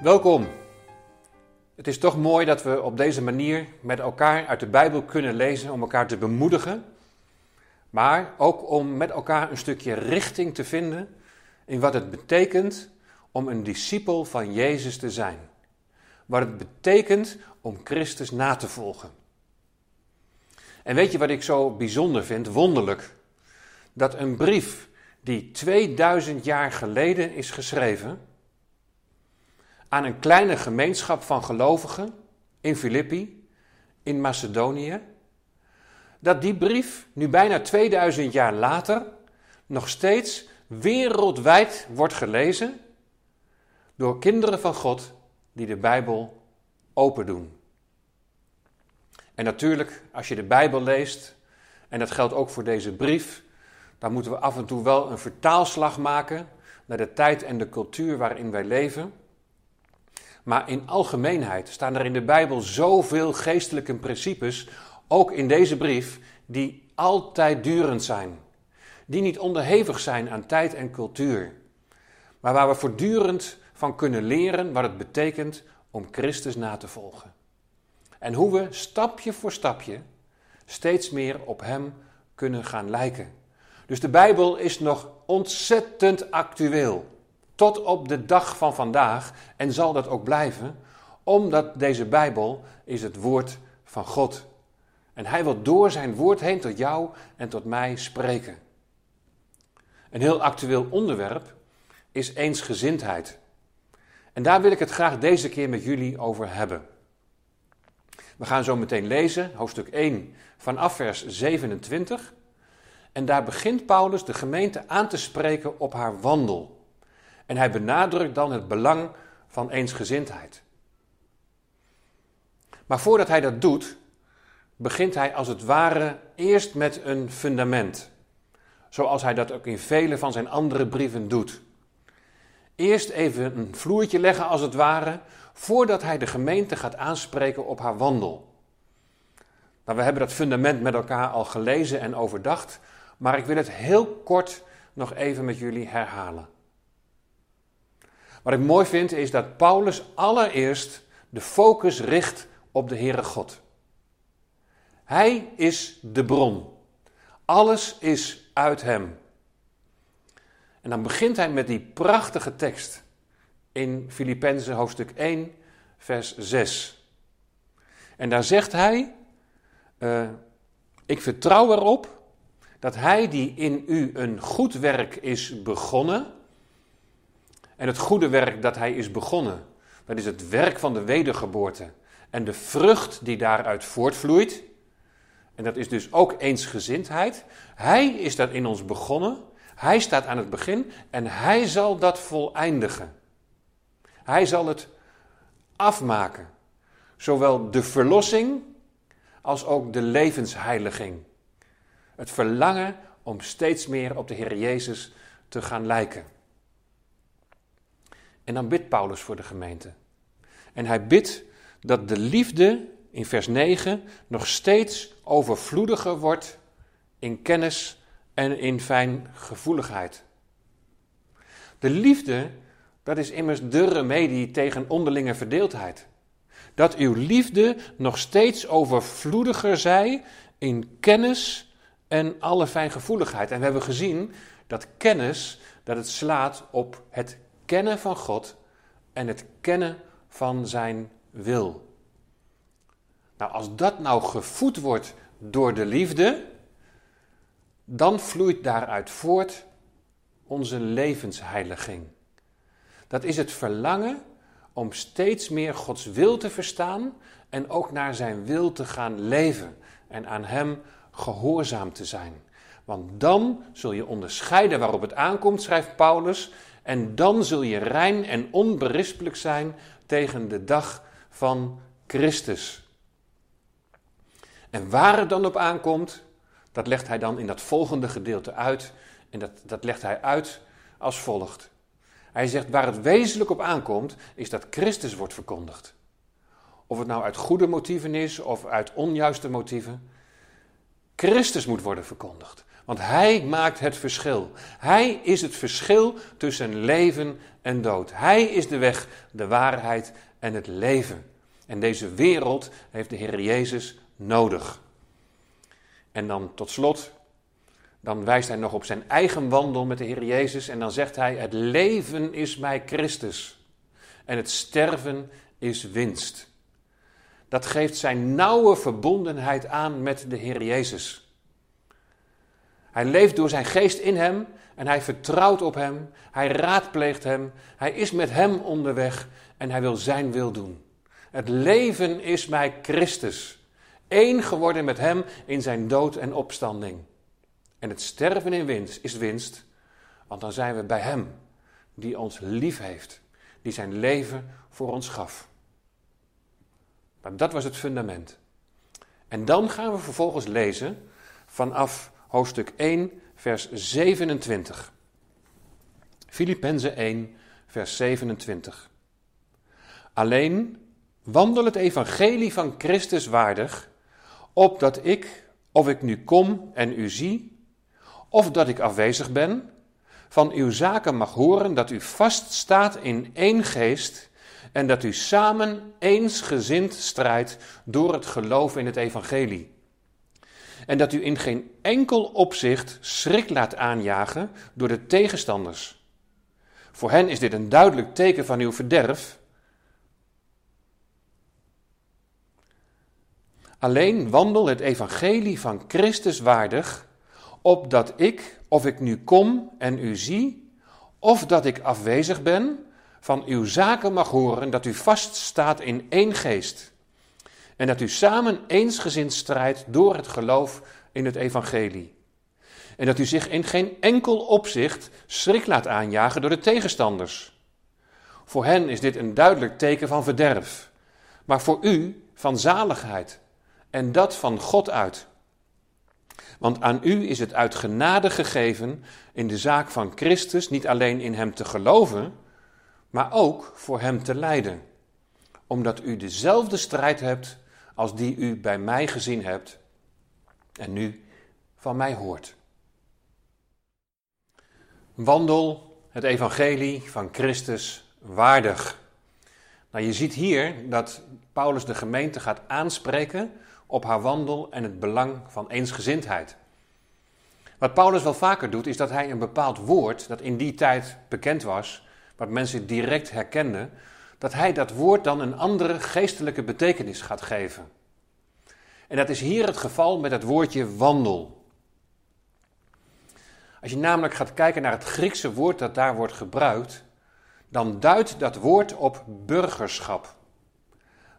Welkom. Het is toch mooi dat we op deze manier met elkaar uit de Bijbel kunnen lezen om elkaar te bemoedigen, maar ook om met elkaar een stukje richting te vinden in wat het betekent om een discipel van Jezus te zijn. Wat het betekent om Christus na te volgen. En weet je wat ik zo bijzonder vind, wonderlijk? Dat een brief die 2000 jaar geleden is geschreven aan een kleine gemeenschap van gelovigen in Filippi, in Macedonië, dat die brief nu bijna 2000 jaar later nog steeds wereldwijd wordt gelezen door kinderen van God die de Bijbel open doen. En natuurlijk, als je de Bijbel leest, en dat geldt ook voor deze brief, dan moeten we af en toe wel een vertaalslag maken naar de tijd en de cultuur waarin wij leven. Maar in algemeenheid staan er in de Bijbel zoveel geestelijke principes, ook in deze brief, die altijd durend zijn. Die niet onderhevig zijn aan tijd en cultuur. Maar waar we voortdurend van kunnen leren wat het betekent om Christus na te volgen. En hoe we stapje voor stapje steeds meer op Hem kunnen gaan lijken. Dus de Bijbel is nog ontzettend actueel. Tot op de dag van vandaag en zal dat ook blijven, omdat deze Bijbel is het woord van God. En hij wil door zijn woord heen tot jou en tot mij spreken. Een heel actueel onderwerp is eensgezindheid. En daar wil ik het graag deze keer met jullie over hebben. We gaan zo meteen lezen, hoofdstuk 1 vanaf vers 27. En daar begint Paulus de gemeente aan te spreken op haar wandel. En hij benadrukt dan het belang van eensgezindheid. Maar voordat hij dat doet, begint hij als het ware eerst met een fundament. Zoals hij dat ook in vele van zijn andere brieven doet. Eerst even een vloertje leggen als het ware, voordat hij de gemeente gaat aanspreken op haar wandel. Nou, we hebben dat fundament met elkaar al gelezen en overdacht, maar ik wil het heel kort nog even met jullie herhalen. Wat ik mooi vind is dat Paulus allereerst de focus richt op de Heere God. Hij is de bron. Alles is uit Hem. En dan begint hij met die prachtige tekst in Filippenzen hoofdstuk 1, vers 6. En daar zegt hij: uh, Ik vertrouw erop dat hij die in u een goed werk is begonnen, en het goede werk dat hij is begonnen, dat is het werk van de wedergeboorte en de vrucht die daaruit voortvloeit. En dat is dus ook eensgezindheid. Hij is dat in ons begonnen. Hij staat aan het begin en hij zal dat voleindigen. Hij zal het afmaken. Zowel de verlossing als ook de levensheiliging. Het verlangen om steeds meer op de Heer Jezus te gaan lijken. En dan bidt Paulus voor de gemeente. En hij bidt dat de liefde in vers 9 nog steeds overvloediger wordt in kennis en in fijngevoeligheid. De liefde, dat is immers de remedie tegen onderlinge verdeeldheid. Dat uw liefde nog steeds overvloediger zij in kennis en alle fijngevoeligheid. En we hebben gezien dat kennis, dat het slaat op het kennen van God en het kennen van zijn wil. Nou, als dat nou gevoed wordt door de liefde, dan vloeit daaruit voort onze levensheiliging. Dat is het verlangen om steeds meer Gods wil te verstaan en ook naar zijn wil te gaan leven en aan Hem gehoorzaam te zijn. Want dan zul je onderscheiden waarop het aankomt, schrijft Paulus, en dan zul je rein en onberispelijk zijn tegen de dag van Christus. En waar het dan op aankomt, dat legt hij dan in dat volgende gedeelte uit. En dat, dat legt hij uit als volgt. Hij zegt waar het wezenlijk op aankomt, is dat Christus wordt verkondigd. Of het nou uit goede motieven is of uit onjuiste motieven. Christus moet worden verkondigd. Want Hij maakt het verschil. Hij is het verschil tussen leven en dood. Hij is de weg, de waarheid en het leven. En deze wereld heeft de Heer Jezus nodig. En dan tot slot, dan wijst hij nog op zijn eigen wandel met de Heer Jezus en dan zegt hij: Het leven is mij Christus en het sterven is winst. Dat geeft zijn nauwe verbondenheid aan met de Heer Jezus. Hij leeft door zijn geest in hem en hij vertrouwt op hem. Hij raadpleegt hem. Hij is met hem onderweg en hij wil zijn wil doen. Het leven is mij Christus. Eén geworden met hem in zijn dood en opstanding. En het sterven in winst is winst, want dan zijn we bij hem die ons lief heeft, die zijn leven voor ons gaf. Maar dat was het fundament. En dan gaan we vervolgens lezen vanaf hoofdstuk 1, vers 27. Filippenzen 1, vers 27. Alleen wandel het evangelie van Christus waardig, opdat ik, of ik nu kom en u zie, of dat ik afwezig ben, van uw zaken mag horen dat u vaststaat in één geest en dat u samen eensgezind strijdt door het geloof in het evangelie. En dat u in geen enkel opzicht schrik laat aanjagen door de tegenstanders. Voor hen is dit een duidelijk teken van uw verderf. Alleen wandel het evangelie van Christus waardig, opdat ik, of ik nu kom en u zie, of dat ik afwezig ben, van uw zaken mag horen dat u vaststaat in één geest. En dat u samen eensgezind strijdt door het geloof in het evangelie. En dat u zich in geen enkel opzicht schrik laat aanjagen door de tegenstanders. Voor hen is dit een duidelijk teken van verderf, maar voor u van zaligheid. En dat van God uit. Want aan u is het uit genade gegeven in de zaak van Christus niet alleen in Hem te geloven, maar ook voor Hem te lijden, omdat u dezelfde strijd hebt als die u bij mij gezien hebt en nu van mij hoort. Wandel het evangelie van Christus waardig. Nou, je ziet hier dat Paulus de gemeente gaat aanspreken op haar wandel en het belang van eensgezindheid. Wat Paulus wel vaker doet, is dat hij een bepaald woord dat in die tijd bekend was, wat mensen direct herkenden, dat hij dat woord dan een andere geestelijke betekenis gaat geven. En dat is hier het geval met het woordje wandel. Als je namelijk gaat kijken naar het Griekse woord dat daar wordt gebruikt, dan duidt dat woord op burgerschap.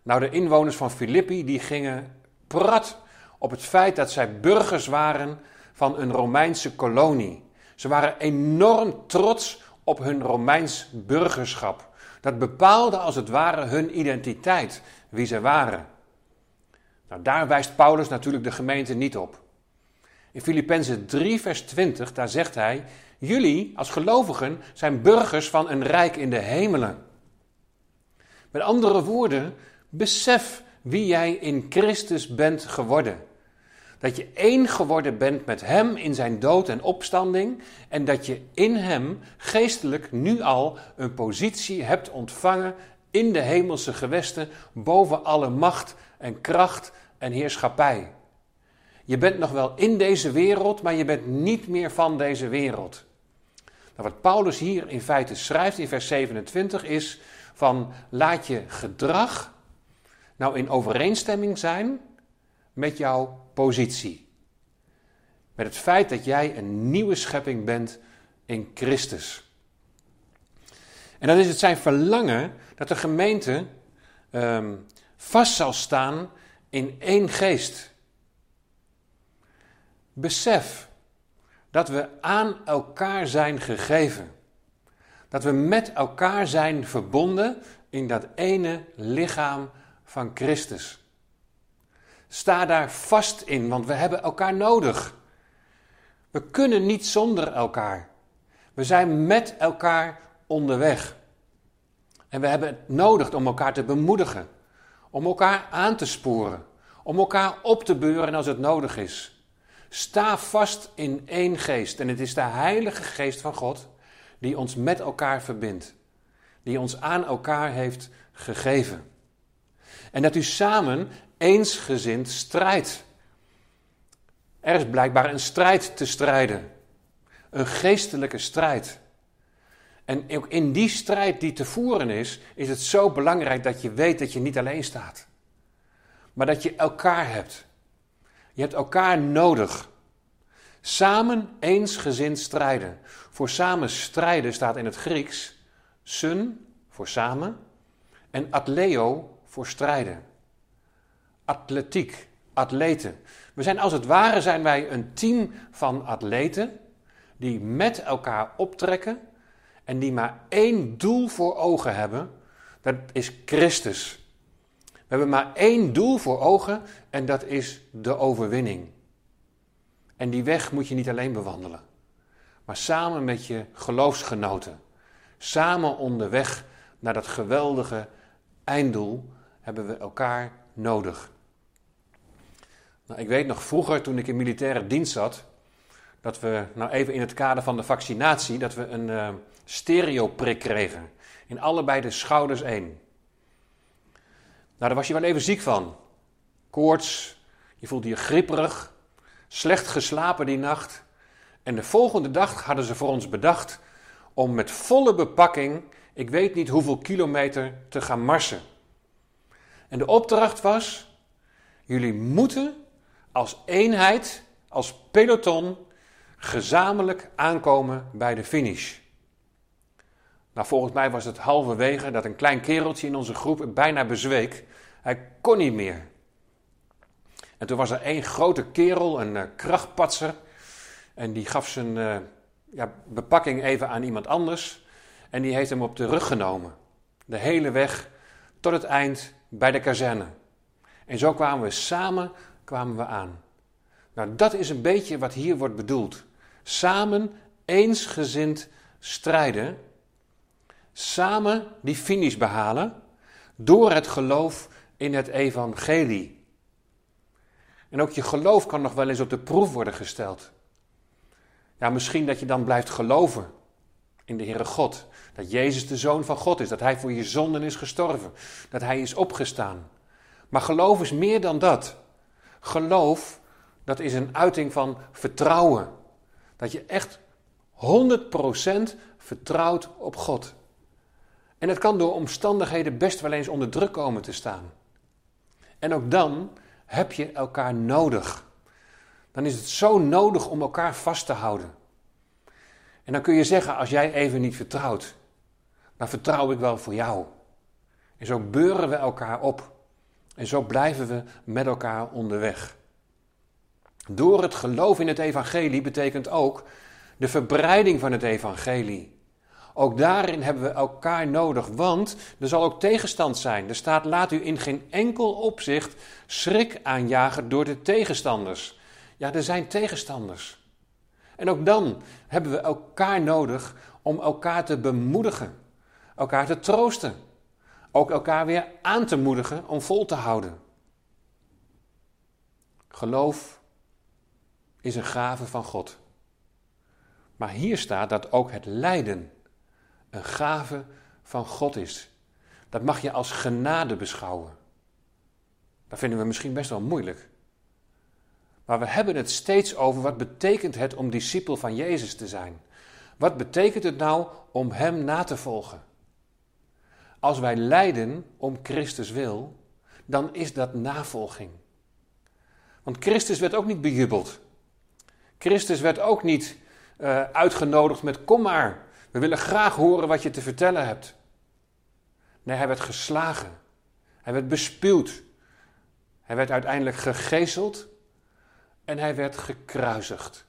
Nou, de inwoners van Filippi die gingen prat op het feit dat zij burgers waren van een Romeinse kolonie. Ze waren enorm trots op hun Romeins burgerschap. Dat bepaalde als het ware hun identiteit, wie ze waren. Nou, daar wijst Paulus natuurlijk de gemeente niet op. In Filippenzen 3, vers 20, daar zegt hij: Jullie als gelovigen zijn burgers van een rijk in de hemelen. Met andere woorden, besef wie jij in Christus bent geworden. Dat je één geworden bent met Hem in zijn dood en opstanding. En dat je in Hem geestelijk nu al een positie hebt ontvangen in de hemelse gewesten boven alle macht en kracht en heerschappij. Je bent nog wel in deze wereld, maar je bent niet meer van deze wereld. Nou, wat Paulus hier in feite schrijft in vers 27 is van laat je gedrag nou in overeenstemming zijn met jouw positie. Met het feit dat jij een nieuwe schepping bent in Christus. En dan is het zijn verlangen dat de gemeente um, vast zal staan in één geest. Besef dat we aan elkaar zijn gegeven. Dat we met elkaar zijn verbonden in dat ene lichaam van Christus. Sta daar vast in, want we hebben elkaar nodig. We kunnen niet zonder elkaar. We zijn met elkaar onderweg. En we hebben het nodig om elkaar te bemoedigen, om elkaar aan te sporen, om elkaar op te beuren als het nodig is. Sta vast in één geest. En het is de Heilige Geest van God die ons met elkaar verbindt. Die ons aan elkaar heeft gegeven. En dat u samen eensgezind strijdt. Er is blijkbaar een strijd te strijden. Een geestelijke strijd. En ook in die strijd die te voeren is, is het zo belangrijk dat je weet dat je niet alleen staat. Maar dat je elkaar hebt. Je hebt elkaar nodig. Samen eensgezind strijden. Voor samen strijden staat in het Grieks sun voor samen en atleo voor strijden. Atletiek, atleten. We zijn als het ware zijn wij een team van atleten die met elkaar optrekken en die maar één doel voor ogen hebben. Dat is Christus. We hebben maar één doel voor ogen en dat is de overwinning. En die weg moet je niet alleen bewandelen, maar samen met je geloofsgenoten. Samen onderweg naar dat geweldige einddoel hebben we elkaar nodig. Nou, ik weet nog vroeger, toen ik in militaire dienst zat, dat we, nou even in het kader van de vaccinatie, dat we een uh, stereoprik kregen. In allebei de schouders één. Nou, daar was je wel even ziek van. Koorts, je voelde je gripperig, slecht geslapen die nacht. En de volgende dag hadden ze voor ons bedacht om met volle bepakking, ik weet niet hoeveel kilometer, te gaan marsen. En de opdracht was: jullie moeten als eenheid, als peloton, gezamenlijk aankomen bij de finish. Nou, volgens mij was het halverwege dat een klein kereltje in onze groep bijna bezweek. Hij kon niet meer. En toen was er één grote kerel, een uh, krachtpatser. En die gaf zijn uh, ja, bepakking even aan iemand anders. En die heeft hem op de rug genomen. De hele weg tot het eind bij de kazerne. En zo kwamen we samen kwamen we aan. Nou, dat is een beetje wat hier wordt bedoeld. Samen eensgezind strijden. Samen die finish behalen. Door het geloof in het evangelie. En ook je geloof kan nog wel eens op de proef worden gesteld. Ja, misschien dat je dan blijft geloven in de Heere God. Dat Jezus de Zoon van God is. Dat Hij voor je zonden is gestorven. Dat Hij is opgestaan. Maar geloof is meer dan dat. Geloof, dat is een uiting van vertrouwen. Dat je echt 100% vertrouwt op God. En dat kan door omstandigheden best wel eens onder druk komen te staan. En ook dan heb je elkaar nodig. Dan is het zo nodig om elkaar vast te houden. En dan kun je zeggen, als jij even niet vertrouwt, dan vertrouw ik wel voor jou. En zo beuren we elkaar op. En zo blijven we met elkaar onderweg. Door het geloof in het evangelie betekent ook de verbreiding van het evangelie. Ook daarin hebben we elkaar nodig, want er zal ook tegenstand zijn. Er staat: laat u in geen enkel opzicht schrik aanjagen door de tegenstanders. Ja, er zijn tegenstanders. En ook dan hebben we elkaar nodig om elkaar te bemoedigen, elkaar te troosten, ook elkaar weer aan te moedigen om vol te houden. Geloof is een gave van God. Maar hier staat dat ook het lijden een gave van God is. Dat mag je als genade beschouwen. Dat vinden we misschien best wel moeilijk. Maar we hebben het steeds over wat betekent het om discipel van Jezus te zijn. Wat betekent het nou om Hem na te volgen? Als wij lijden om Christus wil, dan is dat navolging. Want Christus werd ook niet bejubeld. Christus werd ook niet uh, uitgenodigd met kom maar, we willen graag horen wat je te vertellen hebt. Nee, hij werd geslagen. Hij werd bespuwd. Hij werd uiteindelijk gegezeld en hij werd gekruisigd.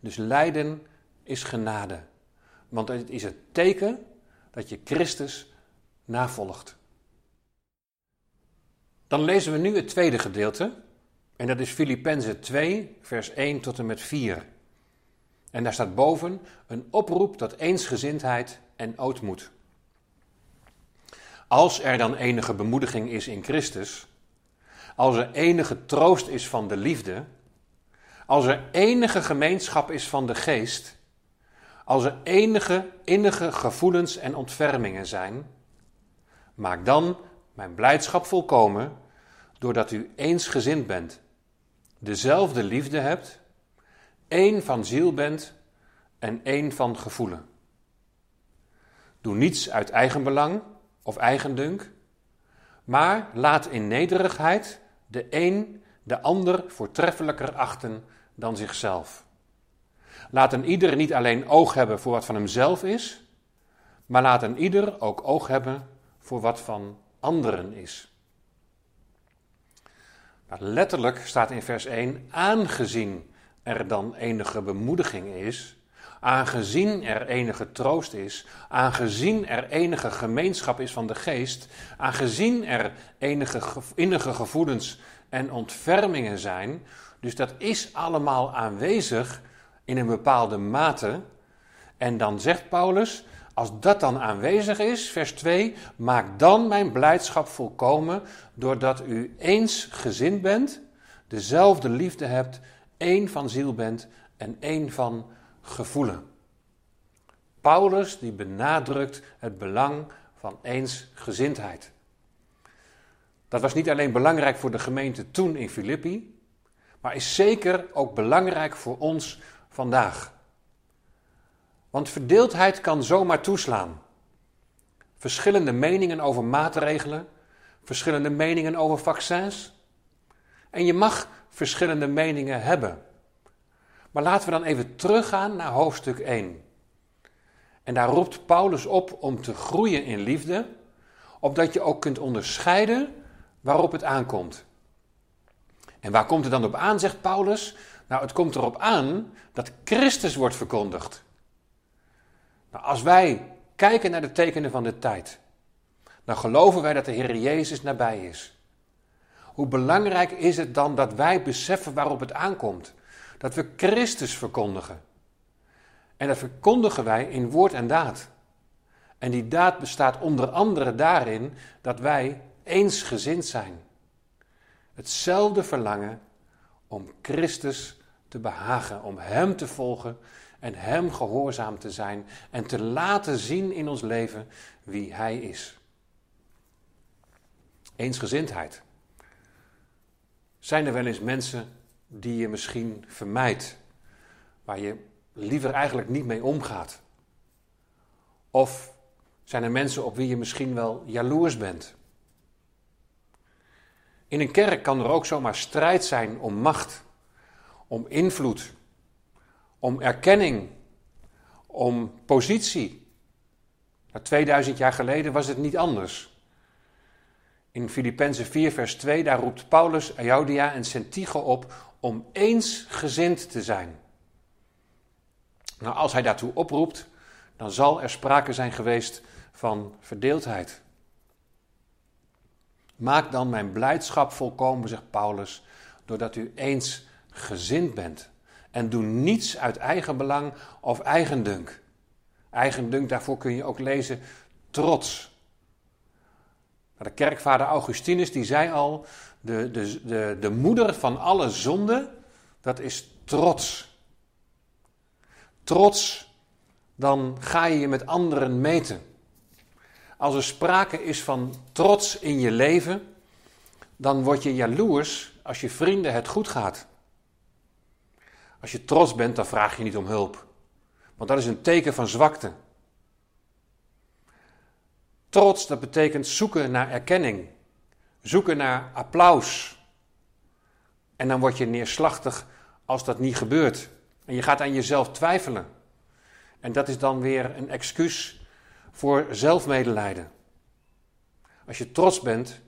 Dus lijden is genade. Want het is het teken dat je Christus navolgt. Dan lezen we nu het tweede gedeelte. En dat is Filippenzen 2, vers 1 tot en met 4. En daar staat boven een oproep tot eensgezindheid en ootmoed. Als er dan enige bemoediging is in Christus, als er enige troost is van de liefde, als er enige gemeenschap is van de geest, als er enige innige gevoelens en ontfermingen zijn, maak dan mijn blijdschap volkomen doordat u eensgezind bent, dezelfde liefde hebt, één van ziel bent en één van gevoelen. Doe niets uit eigenbelang of eigendunk, maar laat in nederigheid de een de ander voortreffelijker achten dan zichzelf. Laat een ieder niet alleen oog hebben voor wat van hemzelf is, maar laat een ieder ook oog hebben voor wat van anderen is. Letterlijk staat in vers 1, aangezien er dan enige bemoediging is, aangezien er enige troost is, aangezien er enige gemeenschap is van de geest, aangezien er enige innige gevoelens en ontfermingen zijn, dus dat is allemaal aanwezig in een bepaalde mate. En dan zegt Paulus, als dat dan aanwezig is, vers 2, maak dan mijn blijdschap volkomen doordat u eens gezind bent, dezelfde liefde hebt, één van ziel bent en één van gevoelen. Paulus die benadrukt het belang van eensgezindheid. Dat was niet alleen belangrijk voor de gemeente toen in Filippi, maar is zeker ook belangrijk voor ons vandaag. Want verdeeldheid kan zomaar toeslaan. Verschillende meningen over maatregelen, verschillende meningen over vaccins. En je mag verschillende meningen hebben. Maar laten we dan even teruggaan naar hoofdstuk 1. En daar roept Paulus op om te groeien in liefde, opdat je ook kunt onderscheiden waarop het aankomt. En waar komt het dan op aan, zegt Paulus? Nou, het komt erop aan dat Christus wordt verkondigd. Nou, als wij kijken naar de tekenen van de tijd, dan geloven wij dat de Heer Jezus nabij is. Hoe belangrijk is het dan dat wij beseffen waarop het aankomt? Dat we Christus verkondigen. En dat verkondigen wij in woord en daad. En die daad bestaat onder andere daarin dat wij eensgezind zijn. Hetzelfde verlangen om Christus te behagen, om Hem te volgen en Hem gehoorzaam te zijn en te laten zien in ons leven wie Hij is. Eensgezindheid. Zijn er wel eens mensen die je misschien vermijdt, waar je liever eigenlijk niet mee omgaat? Of zijn er mensen op wie je misschien wel jaloers bent? In een kerk kan er ook zomaar strijd zijn om macht, om invloed, om erkenning, om positie. 2000 jaar geleden was het niet anders. In Filippenzen 4, vers 2, daar roept Paulus Euodia en Sentigo op om eensgezind te zijn. Nou, als hij daartoe oproept, dan zal er sprake zijn geweest van verdeeldheid. Maak dan mijn blijdschap volkomen, zegt Paulus, doordat u eens gezind bent. En doe niets uit eigen belang of eigendunk. Eigendunk, daarvoor kun je ook lezen trots. De kerkvader Augustinus die zei al, de, de, de, de moeder van alle zonde, dat is trots. Trots, dan ga je je met anderen meten. Als er sprake is van trots in je leven, dan word je jaloers als je vrienden het goed gaat. Als je trots bent, dan vraag je niet om hulp. Want dat is een teken van zwakte. Trots, dat betekent zoeken naar erkenning. Zoeken naar applaus. En dan word je neerslachtig als dat niet gebeurt. En je gaat aan jezelf twijfelen. En dat is dan weer een excuus voor zelfmedelijden. Als je trots bent,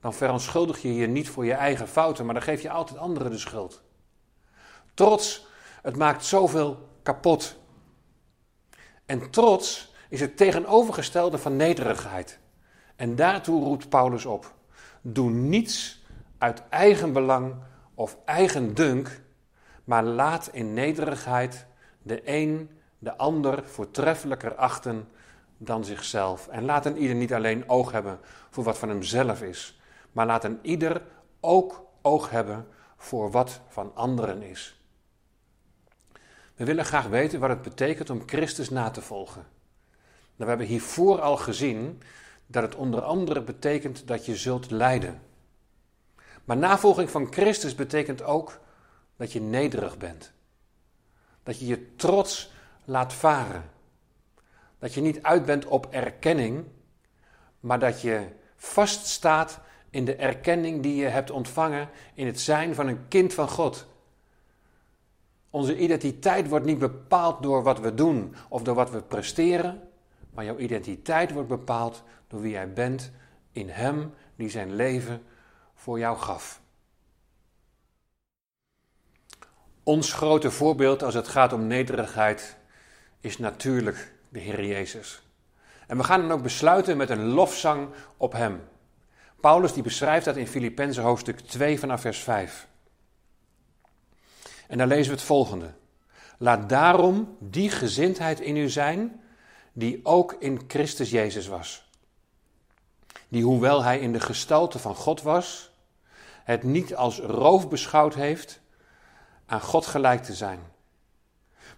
dan verontschuldig je je niet voor je eigen fouten, maar dan geef je altijd anderen de schuld. Trots, het maakt zoveel kapot. En trots is het tegenovergestelde van nederigheid. En daartoe roept Paulus op. Doe niets uit eigen belang of eigen dunk, maar laat in nederigheid de een de ander voortreffelijker achten dan zichzelf. En laat een ieder niet alleen oog hebben voor wat van hemzelf is, maar laat een ieder ook oog hebben voor wat van anderen is. We willen graag weten wat het betekent om Christus na te volgen. Nou, we hebben hiervoor al gezien dat het onder andere betekent dat je zult lijden. Maar navolging van Christus betekent ook dat je nederig bent. Dat je je trots laat varen. Dat je niet uit bent op erkenning, maar dat je vaststaat in de erkenning die je hebt ontvangen in het zijn van een kind van God. Onze identiteit wordt niet bepaald door wat we doen of door wat we presteren, maar jouw identiteit wordt bepaald door wie jij bent in Hem die zijn leven voor jou gaf. Ons grote voorbeeld als het gaat om nederigheid is natuurlijk de Heer Jezus. En we gaan dan ook besluiten met een lofzang op Hem. Paulus die beschrijft dat in Filippenzen hoofdstuk 2 vanaf vers 5. En daar lezen we het volgende. Laat daarom die gezindheid in u zijn die ook in Christus Jezus was. Die hoewel hij in de gestalte van God was, het niet als roof beschouwd heeft aan God gelijk te zijn,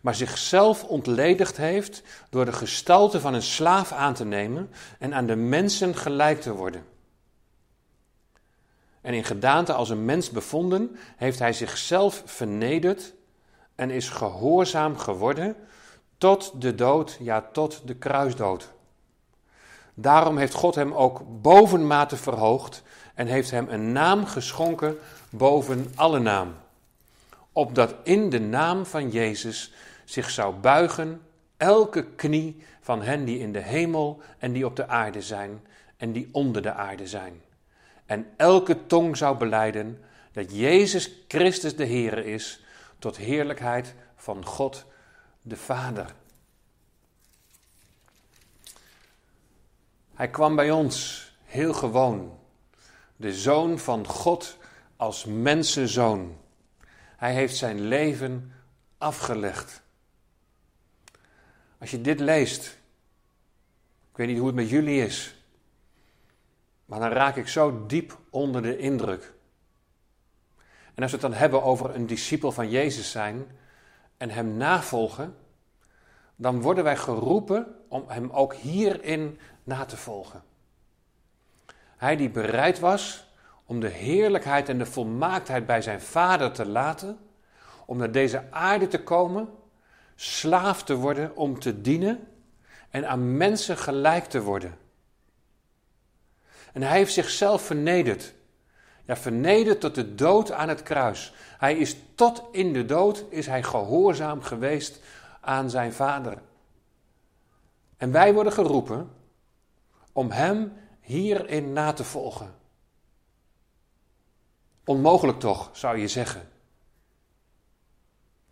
maar zichzelf ontledigd heeft door de gestalte van een slaaf aan te nemen en aan de mensen gelijk te worden. En in gedaante als een mens bevonden, heeft hij zichzelf vernederd en is gehoorzaam geworden tot de dood, ja tot de kruisdood. Daarom heeft God hem ook bovenmate verhoogd en heeft hem een naam geschonken boven alle naam. Opdat in de naam van Jezus zich zou buigen elke knie van hen die in de hemel en die op de aarde zijn en die onder de aarde zijn. En elke tong zou beleiden dat Jezus Christus de Heer is, tot heerlijkheid van God de Vader. Hij kwam bij ons heel gewoon, de zoon van God als mensenzoon. Hij heeft zijn leven afgelegd. Als je dit leest, ik weet niet hoe het met jullie is, maar dan raak ik zo diep onder de indruk. En als we het dan hebben over een discipel van Jezus zijn en hem navolgen, dan worden wij geroepen om hem ook hierin na te volgen. Hij die bereid was om de heerlijkheid en de volmaaktheid bij zijn vader te laten, om naar deze aarde te komen, slaaf te worden om te dienen en aan mensen gelijk te worden. En hij heeft zichzelf vernederd. Ja, vernederd tot de dood aan het kruis. Hij is tot in de dood is hij gehoorzaam geweest aan zijn vader. En wij worden geroepen om hem hierin na te volgen. Onmogelijk toch, zou je zeggen.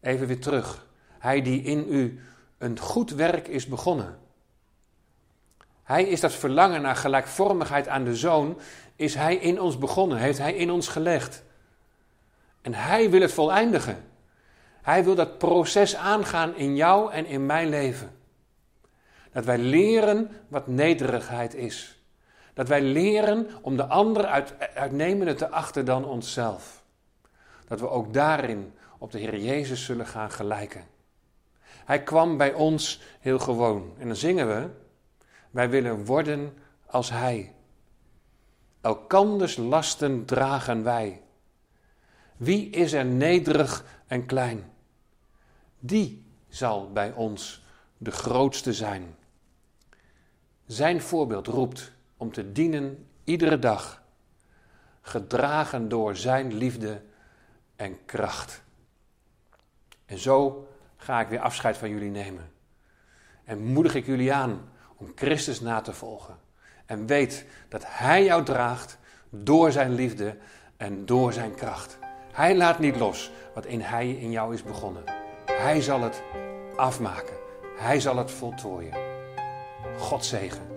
Even weer terug. Hij die in u een goed werk is begonnen. Hij is dat verlangen naar gelijkvormigheid aan de zoon, is hij in ons begonnen, heeft hij in ons gelegd. En hij wil het voleindigen. Hij wil dat proces aangaan in jou en in mijn leven. Dat wij leren wat nederigheid is. Dat wij leren om de ander uit, uitnemender te achten dan onszelf. Dat we ook daarin op de Heer Jezus zullen gaan gelijken. Hij kwam bij ons heel gewoon. En dan zingen we, wij willen worden als Hij. Elkanders lasten dragen wij. Wie is er nederig en klein? Die zal bij ons de grootste zijn. Zijn voorbeeld roept om te dienen iedere dag, gedragen door Zijn liefde en kracht. En zo ga ik weer afscheid van jullie nemen. En moedig ik jullie aan om Christus na te volgen. En weet dat Hij jou draagt door Zijn liefde en door Zijn kracht. Hij laat niet los wat in Hij in jou is begonnen. Hij zal het afmaken. Hij zal het voltooien. God zegen.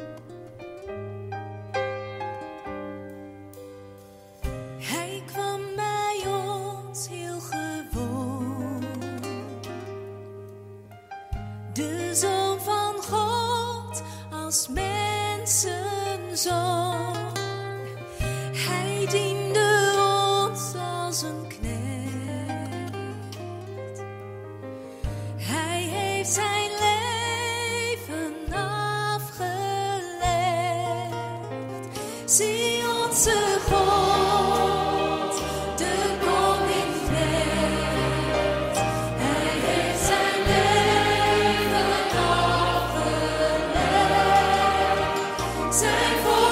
Time for